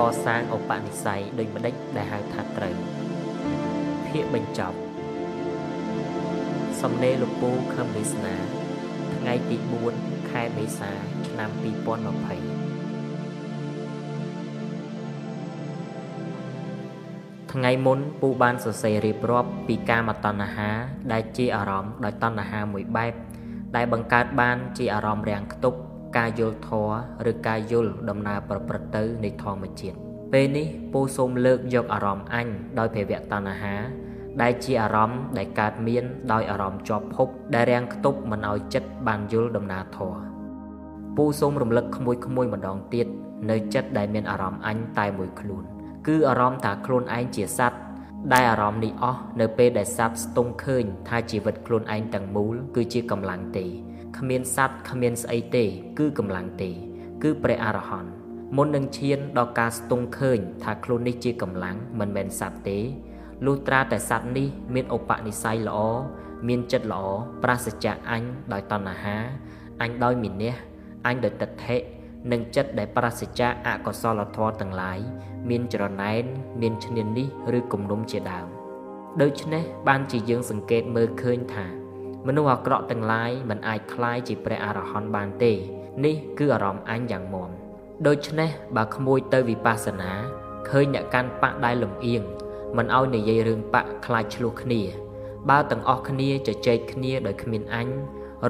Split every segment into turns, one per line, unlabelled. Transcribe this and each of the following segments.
កសាងឧបនិស្ស័យដូចម្ដេចដែលហៅថាត្រូវភាកបញ្ចប់សំណេរលោកពូខឹមវាសនា ថ្ងៃទី4ខែមេសា ឆ្នាំ2020ថ្ងៃមុនពូបានសរសេររៀបរាប់ពីកាមតណ្ហា ដែលជាអារម្មណ៍ដោយតណ្ហាមួយបែប ដែលបង្កើតបានជាអារម្មណ៍រាំងខ្ទប់ ការយល់ធម៌ឬការយល់ដំណើរប្រព្រឹត្តទៅនៃធម្មជាតិពេលនេះពូសូមលើកយកអារម្មណ៍អញដោយភវៈតណ្ហា ដែលជាអារម្មណ៍ដែលកើតមានដោយអារម្មណ៍ជាប់ភពដែលរាំងខ្ទប់មិនឲ្យចិត្តបានយល់ដំណើរធម៌ពូសូមរំលឹកក្មួយក្មួយម្ដងទៀតនៅចិត្តដែលមានអារម្មណ៍អញតែមួយខ្លួន គឺអារម្មណ៍ថាខ្លួនឯងជាសត្វដែលអារម្មណ៍នេះអស់នៅពេលដែលសត្វស្ទង់ឃើញថាជីវិតខ្លួនឯងទាំងមូលគឺជាកម្លាំងទេ គ្មានសត្វគ្មានស្អីទេ គឺកម្លាំងទេ គឺព្រះអរហន្តមុននឹងឈានដល់ការស្ទង់ឃើញ ថាខ្លួននេះជាកម្លាំងមិនមែនសត្វទេលុះត្រាតែសត្វនេះមានឧបនិស្ស័យល្អមានចិត្តល្អប្រសិជ្ជៈអញដោយតណ្ហាអញដោយមីនះអញដោយតថេនិងចិត្តដែលប្រសិជ្ជៈអកុសលធម៌ទាំងឡាយមានច្រណែន មានឈ្នាននេះឬគំនុំជាដើមដូច្នេះបានជាយើងសង្កេតមើលឃើញថា មនុស្សអាក្រក់ទាំងឡាយមិនអាចคลายជាព្រះអរហន្តបានទេ នេះគឺអារម្មណ៍អញយ៉ាងមុំដូច្នេះបើក្មួយទៅវិបស្សនាឃើញអ្នកកាន់បកដែលលំអៀងមិនឲ្យនិយាយរឿងបកខ្លាចឆ្លោះគ្នា បើទាំងអស់គ្នាជជែកគ្នាដោយគ្មានអញ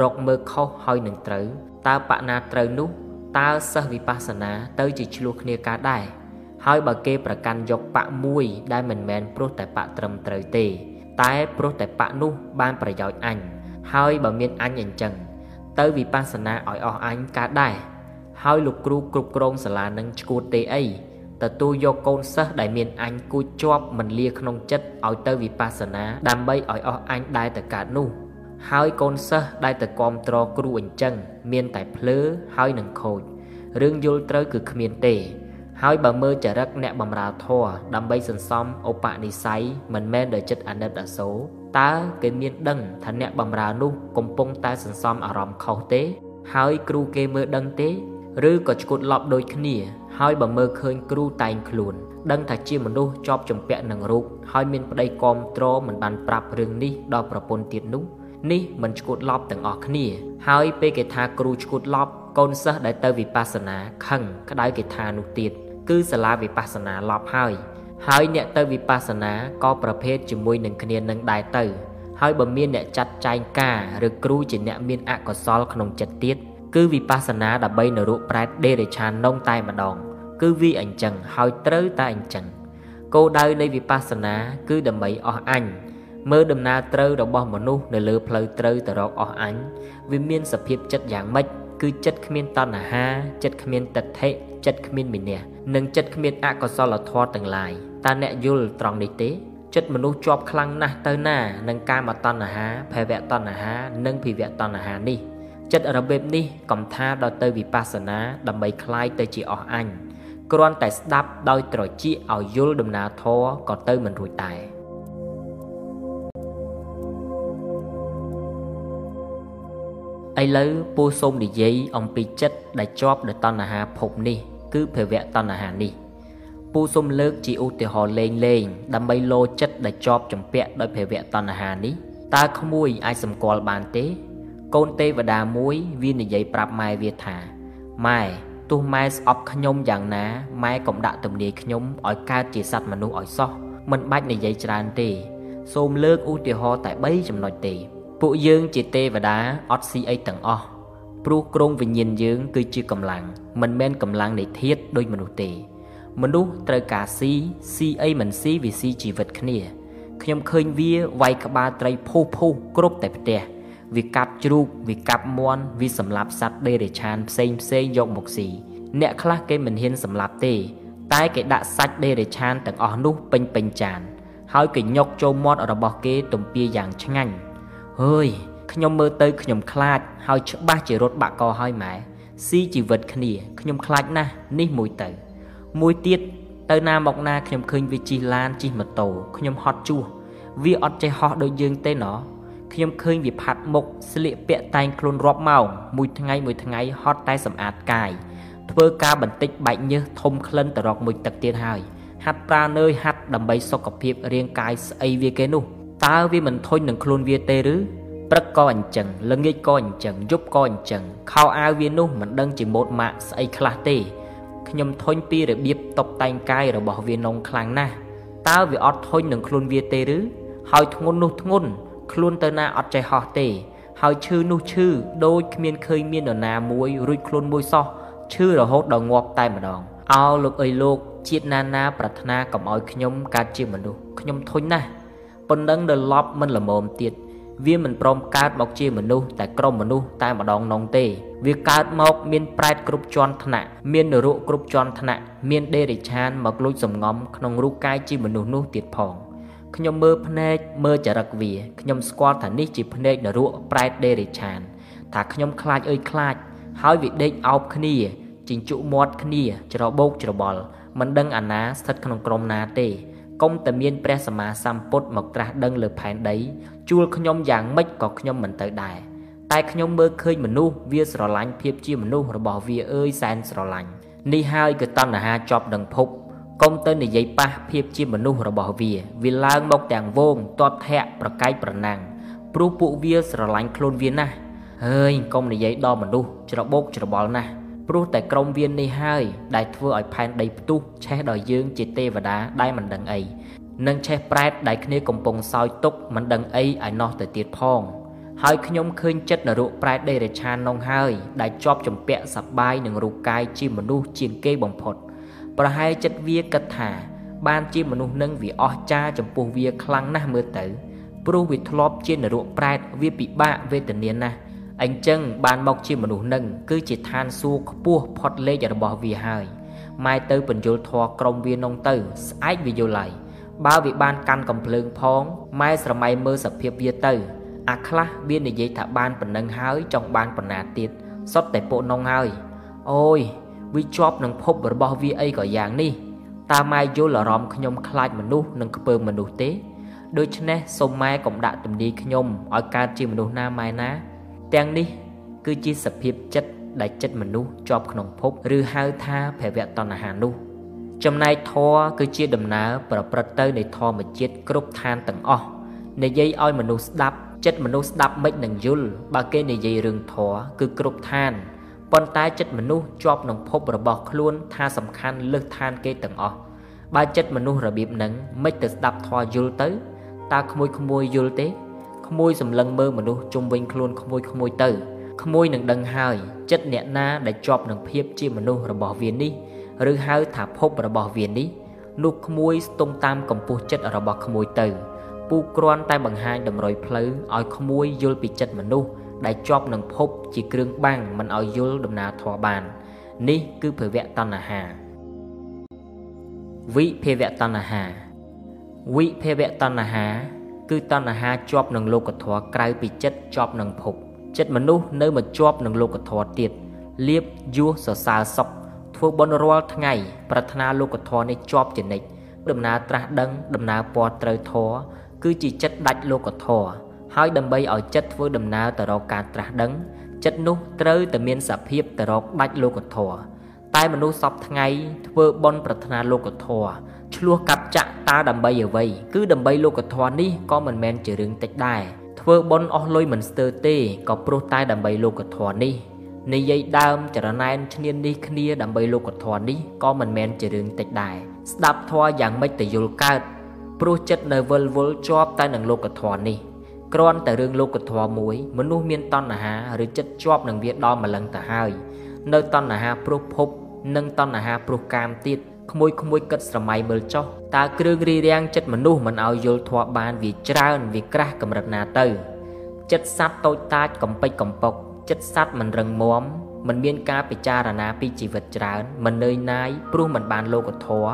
រកមើលខុសហើយនឹងត្រូវតើបកណាត្រូវនោះតើសិស្សវិបស្សនាទៅជាឆ្លោះគ្នាការដែរហើយបើគេប្រកាន់យកបកមួយដែលមិនមែនព្រោះតែបកត្រឹមត្រូវទេ តែព្រោះតែបកនោះបានប្រយោជន៍អញ ហើយបើមានអញអញ្ចឹងទៅវិបស្សនាឲ្យអស់អញកើតដែរហើយលោកគ្រូគ្រប់គ្រងសាលានឹងឈួតទេអីទទួលយកកូនសិស្សដែលមានអញគួចជាប់មិនលាក្នុងចិត្តឲ្យទៅវិបស្សនាដើម្បីឲ្យអស់អញដែរទៅកើតនោះហើយកូនសិស្សដែលទៅគាំទ្រគ្រូអញ្ចឹងមានតែភ្លើហើយនឹងខូចរឿងយល់ត្រូវគឺគ្មានទេ ហើយបើមើលចរិតអ្នកបម្រើធម៌ដើម្បីសន្សំឧបនិស្ស័យមិនមែនដោយចិត្តអាណិតអាសូរ តើគេមានដឹងថាអ្នកបម្រើនោះកំពុងតែសន្សំអារម្មណ៍ខុសទេ ហើយគ្រូគេមើលដឹងទេ ឬក៏ឈ្គត់ឡប់ដូចគ្នា ហើយបើមើលឃើញគ្រូតែងខ្លួន ដឹងថាជាមនុស្សជាប់ជំពាក់នឹងរូបហើយមានប្តីគាំទ្រមិនបានប្រាប់រឿងនេះដល់ប្រពន្ធទៀតនោះនេះមិនឈួតឡប់ទាំងអស់គ្នា ហើយពេលគេថាគ្រូឈួតឡប់កូនសិស្សដែលទៅវិបស្សនាខឹងក្តៅគេថានោះទៀតគឺសាលាវិបស្សនាឡប់ហើយ ហើយអ្នកទៅវិបស្សនាក៏ប្រភេទជាមួយនឹងគ្នានឹងដែរទៅ ហើយបើមានអ្នកចាត់ចែងការឬគ្រូជាអ្នកមានអកុសលក្នុងចិត្តទៀតគឺវិបស្សនាដើម្បីនរកប្រែតដេរិឆាននងតែម្ដង គឺវាអញ្ចឹងហើយត្រូវតែអញ្ចឹងគោលដៅនៃវិបស្សនាគឺដើម្បីអស់អញមើលដំណើរត្រូវរបស់មនុស្សនៅលើផ្លូវត្រូវទៅរកអស់អញវាមានសភាពចិត្តយ៉ាងម៉េច គឺចិត្តគ្មានតណ្ហាចិត្តគ្មានតថេចិត្តគ្មានមីនះនិងចិត្តគ្មានអកុសលធម៌ទាំងឡាយតើអ្នកយល់ត្រង់នេះទេចិត្តមនុស្សជាប់ខ្លាំងណាស់ទៅណានឹងកាមតណ្ហាភវតណ្ហានិងភិវតណ្ហានេះចិត្តរបៀបនេះកំថាដល់ទៅវិបស្សនាដើម្បីคลายទៅជាអស់អញគ្រាន់តែស្ដាប់ដោយត្រចៀកឲ្យយល់ដំណើរធម៌ក៏ទៅមិនរួចដែរ ឥឡូវពូសូមនិយាយអំពីចិត្តដែលជាប់ដោយតណ្ហាភពនេះ គឺភវៈតណ្ហានេះពូសូមលើកជាឧទាហរណ៍លេងលេងដើម្បីលោចិត្តដែលជាប់ចម្ពាក់ដោយភវៈតណ្ហានេះតើក្មួយអាចសម្គាល់បានទេ កូនទេវតាមួយវានិយាយប្រាប់ម៉ែវាថាម៉ែទោះម៉ែស្អប់ខ្ញុំយ៉ាងណាម៉ែកុំដាក់ទំនាយខ្ញុំឲ្យកើតជាសត្វមនុស្សឲ្យសោះមិនបាច់និយាយច្រើនទេ សូមលើកឧទាហរណ៍តែ3ចំណុចទេ ពួកយើងជាទេវតាអត់ស៊ីអីទាំងអស់ព្រោះក្រងវិញ្ញាណយើងគឺជាកម្លាំងមិនមែនកម្លាំងនៃធាតុដូចមនុស្សទេ មនុស្សត្រូវការស៊ីស៊ីអីមិនស៊ីវាស៊ីជីវិតគ្នាខ្ញុំឃើញវាវាយក្បាលត្រីភុះភុះគ្រប់តែផ្ទះវាកាប់ជ្រូកវាកាប់មាន់វាសម្លាប់សត្វដេរេឆានផ្សេងផ្សេងយកមកស៊ីអ្នកខ្លះគេមិនហ៊ានសម្លាប់ទេ តែគេដាក់សាច់ដេរេឆានទាំងអស់នោះពេញពេញចាន ហើយគេញុកចូលមាត់របស់គេទំពាយ៉ាងឆ្ងាញ់ អើយខ្ញុំមើលទៅខ្ញុំខ្លាចហើយច្បាស់ជារត់បាក់កហើយម៉ែស៊ីជីវិតគ្នាខ្ញុំខ្លាចណាស់នេះមួយទៅ មួយទៀតទៅណាមកណាខ្ញុំឃើញវាជិះឡានជិះម៉ូតូខ្ញុំហត់ជួសវាអត់ចេះហោះដូចយើងទេណោះខ្ញុំឃើញវាផាត់មុខស្លៀកពាក់តែងខ្លួនរាប់ម៉ោងមួយថ្ងៃមួយថ្ងៃហត់តែសម្អាតកាយធ្វើការបន្តិចបែកញើសធំក្លិនទៅរកមួយទឹកទៀតហើយហាត់ប្រាណើយហាត់ដើម្បីសុខភាពរាងកាយស្អីវាគេនោះ តើវាមិនធុញនឹងខ្លួនវាទេឬព្រឹកក៏អញ្ចឹងល្ងាចក៏អញ្ចឹងយប់ក៏អញ្ចឹងខោអាវវានោះមិនដឹងជាម៉ូតម៉ាកស្អីខ្លះទេខ្ញុំធុញពីរបៀបតុបតែងកាយរបស់វានងខ្លាំងណាស់តើវាអត់ធុញនឹងខ្លួនវាទេឬហើយធ្ងន់នោះធ្ងន់ខ្លួនទៅណាអត់ចេះហោះទេ ហើយឈឺនោះឈឺដូចគ្មានឃើញមាននរណាមួយរួចខ្លួនមួយសោះឈឺរហូតដល់ងាប់តែម្ដងអោលោកអើយលោកជាតិណានាប្រាថ្នាកុំឲ្យខ្ញុំកើតជាមនុស្សខ្ញុំធុញណាស់ ប៉ុណ្ណឹងដល់ឡប់មិនល្មមទៀតវាមិនព្រមកើតមកជាមនុស្សតែក្រុមមនុស្សតែម្ដងនងទេ វាកើតមកមានប្រែតគ្រប់ជាន់ថ្នាក់មាននរកគ្រប់ជាន់ថ្នាក់មានដេរិឆានមកលួចសំងំក្នុងរូបកាយជាមនុស្សនោះទៀតផងខ្ញុំមើលភ្នែកមើលចរិតវាខ្ញុំស្គាល់ថានេះជាភ្នែកនរកប្រែតដេរិឆាន ថាខ្ញុំខ្លាចអើយខ្លាច ហើយវាដេកអោបគ្នាជញ្ជក់មាត់គ្នា ច្របោកច្របល់មិនដឹងអាណាស្ថិតក្នុងក្រុមណាទេ កុំតែមានព្រះសម្មាសម្ពុទ្ធមកត្រាស់ដឹងលើផែនដី ជួលខ្ញុំយ៉ាងម៉េចក៏ខ្ញុំមិនទៅដែរតែខ្ញុំមើលឃើញមនុស្សវាស្រឡាញ់ភាពជាមនុស្សរបស់វាអើយសែនស្រឡាញ់នេះហើយគឺតណ្ហាជាប់នឹងភពកុំទៅនិយាយប៉ះភាពជាមនុស្សរបស់វា វាឡើងមកទាំងវងទាត់ធាក់ប្រកែកប្រណាំងព្រោះពួកវាស្រឡាញ់ខ្លួនវាណាស់ហើយកុំនិយាយដល់មនុស្សច្របោកច្របល់ណាស់ ព្រោះតែក្រុមវានេះហើយដែលធ្វើឲ្យផែនដីផ្ទុះឆេះដល់យើងជាទេវតាដែលមិនដឹងអីនិងឆេះប្រែតដែលគ្នាកំពុងសោយទុកមិនដឹងអីឲ្យណោះទៅទៀតផងហើយខ្ញុំឃើញចិត្តនរកប្រែតដេរឆាននងហើយដែលជាប់ចម្ពាក់សបាយនឹងរូបកាយជាមនុស្សជាងគេបំផុត ប្រហែលចិត្តវាគិតថា បានជាមនុស្សនឹងវាអស់ចាចំពោះវាខ្លាំងណាស់មើលទៅព្រោះវាធ្លាប់ជានរកប្រែតវាពិបាកវេទនាណាស់ អញ្ចឹងបានមកជាមនុស្សនឹងគឺជាឋានសួគ៌ខ្ពស់ផុតលេខរបស់វាហើយម៉ែទៅបញ្យលធေါ်ក្រុមវានងទៅស្អែកវាយល់ហើយបើវាបានកាន់កំភ្លើងផងម៉ែស្រមៃមើលសភាពវាទៅ អាខ្លះវានិយាយថាបានប៉ុណ្ណឹងហើយចង់បានប៉ុណ្ណាទៀតសុទ្ធតែពួកនងហើយអូយវាជាប់នឹងភពរបស់វាអីក៏យ៉ាងនេះតើម៉ែយល់អារម្មណ៍ខ្ញុំខ្លាចមនុស្សនិងខ្ពើមមនុស្សទេដូច្នេះសូមម៉ែកុំដាក់ទំនាយខ្ញុំឲ្យកើតជាមនុស្សណាម៉ែណា ទាំងនេះ គឺជាសភាពចិត្តដែលចិត្តមនុស្សជាប់ក្នុងភពឬហៅថាភវៈតណ្ហានោះ ចំណែកធម៌គឺជាដំណើរប្រព្រឹត្តទៅនៃធម្មជាតិគ្រប់ឋានទាំងអស់និយាយឲ្យមនុស្សស្ដាប់ចិត្តមនុស្សស្ដាប់មិននឹងយល់បើគេនិយាយរឿងធម៌គឺគ្រប់ឋានប៉ុន្តែចិត្តមនុស្សជាប់នឹងភពរបស់ខ្លួនថាសំខាន់លើសឋានគេទាំងអស់បើចិត្តមនុស្សរបៀបហ្នឹងមិនទៅស្ដាប់ធម៌យល់ទៅតើក្មួយក្មួយយល់ទេ ក្មួយសម្លឹងមើលមនុស្សជុំវិញខ្លួនក្មួយក្មួយទៅក្មួយនឹងដឹងហើយចិត្តអ្នកណាដែលជាប់នឹងភាពជាមនុស្សរបស់វានេះឬហៅថាភពរបស់វានេះនោះក្មួយស្ទង់តាមកម្ពស់ចិត្តរបស់ក្មួយទៅពូគ្រាន់តែបង្ហាញតម្រុយផ្លូវឲ្យក្មួយយល់ពីចិត្តមនុស្សដែលជាប់នឹងភពជាគ្រឿងបាំងមិនឲ្យយល់ដំណើរធម៌បាន នេះគឺភវៈតណ្ហាវិភវៈតណ្ហាវិភវៈតណ្ហា គឺតណ្ហាជាប់នឹងលោកធម៌ក្រៅពីចិត្តជាប់នឹងភពចិត្តមនុស្សនៅមកជាប់នឹងលោកធម៌ទៀតលៀបយោសសរសើរសុខធ្វើបុណ្យរាល់ថ្ងៃប្រាថ្នាលោកធម៌នេះជាប់ជានិច្ចដំណើរត្រាស់ដឹងដំណើរពណ៌ត្រូវធម៌គឺជាចិត្តដាច់លោកធម៌ហើយដើម្បីឲ្យចិត្តធ្វើដំណើរទៅរកការត្រាស់ដឹងចិត្តនោះត្រូវតែមានសភាពទៅរកដាច់លោកធម៌តែមនុស្សសពថ្ងៃធ្វើបុណ្យប្រាថ្នាលោកធម៌ ឆ្លោះកាប់ចាក់តើដើម្បីអ្វីគឺដើម្បីលោកធម៌នេះក៏មិនមែនជារឿងតិចដែរធ្វើបុណ្យអស់លុយមិនស្ទើរទេក៏ព្រោះតែដើម្បីលោកធម៌នេះនិយាយដើមចរណែនឈ្នាននេះគ្នាដើម្បីលោកធម៌នេះក៏មិនមែនជារឿងតិចដែរស្ដាប់ធម៌យ៉ាងម៉េចទៅយល់កើតព្រោះចិត្តនៅវិលវល់ជាប់តែនឹងលោកធម៌នេះគ្រាន់តែរឿងលោកធម៌មួយមនុស្សមានតណ្ហាឬចិត្តជាប់នឹងវាដល់ម្លឹងទៅហើយនៅតណ្ហាព្រោះភពនិងតណ្ហាព្រោះកាមទៀត ក្មួយក្មួយគិតស្រមៃមើលចុះតើគ្រឿងរីរាំងចិត្តមនុស្សមិនឲ្យយល់ធម៌បានវាច្រើនវាក្រាស់កម្រិតណាទៅចិត្តសัตว์តូចតាចកំពេចកំពុកចិត្តសัตว์មិនរឹងមាំមិនមានការពិចារណាពីជីវិតច្រើនមិននឿយណាយព្រោះមិនបានលោកធម៌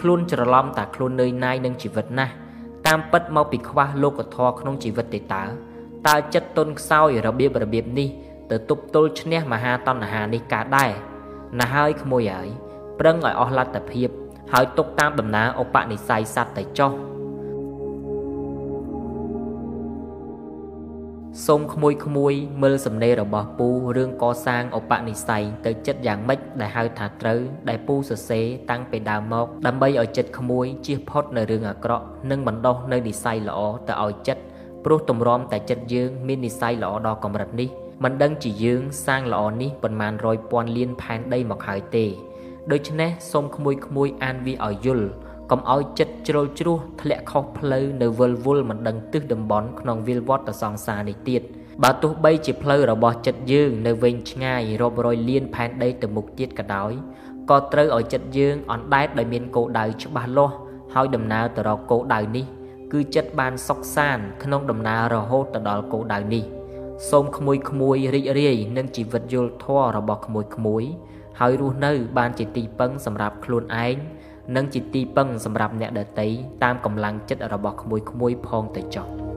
ខ្លួនច្រឡំតែខ្លួននឿយណាយនឹងជីវិតណាស់តាមពិតមកពីខ្វះលោកធម៌ក្នុងជីវិតទេតើតើចិត្តទុនខ្សោយរបៀបរបៀបនេះទៅទប់ទល់ឈ្នះមហាតណ្ហានេះកើតដែរណាហើយក្មួយហើយ ប្រឹងឲ្យអស់លទ្ធភាព ហើយទុកតាមដំណើរឧបនិស្ស័យសត្វទៅចុះសូមក្មួយក្មួយមើលសំណេររបស់ពូរឿងកសាងឧបនិស្ស័យទៅចិត្តយ៉ាងម៉េចដែលហៅថាត្រូវដែលពូសរសេរតាំងពីដើមមកដើម្បីឲ្យចិត្តក្មួយជៀសផុតនៅរឿងអាក្រក់និងបណ្ដោះនៅនិស្ស័យល្អទៅឲ្យចិត្តព្រោះទម្រាំតែចិត្តយើងមាននិស្ស័យល្អដល់កម្រិតនេះមិនដឹងជាយើងសាងល្អនេះប៉ុន្មានរយពាន់លានផែនដីមកហើយទេ ដូច្នេះសូមក្មួយក្មួយអានវាឲ្យយល់កុំឲ្យចិត្តជ្រុលជ្រោះធ្លាក់ខុសផ្លូវនៅវិលវល់មិនដឹងទិសតំបន់ក្នុងវិលវត្តសង្សារនេះទៀតបើទោះបីជាផ្លូវរបស់ចិត្តយើងនៅវែងឆ្ងាយរាប់រយលានផែនដីទៅមុខទៀតក៏ដោយក៏ត្រូវឲ្យចិត្តយើងអណ្ដែតដោយមានគោលដៅច្បាស់លាស់ហើយដំណើរទៅរកគោលដៅនេះ គឺចិត្តបានសុខសាន្តក្នុងដំណើររហូតទៅដល់គោលដៅនេះ សូមក្មួយក្មួយរីករាយនឹងជីវិតយល់ធម៌របស់ក្មួយក្មួយ ហើយរស់នៅ បានជាទីពឹងសម្រាប់ខ្លួនឯងនិងជាទីពឹងសម្រាប់អ្នកដទៃតាមកម្លាំងចិត្តរបស់ក្មួយៗផងទៅចុះ។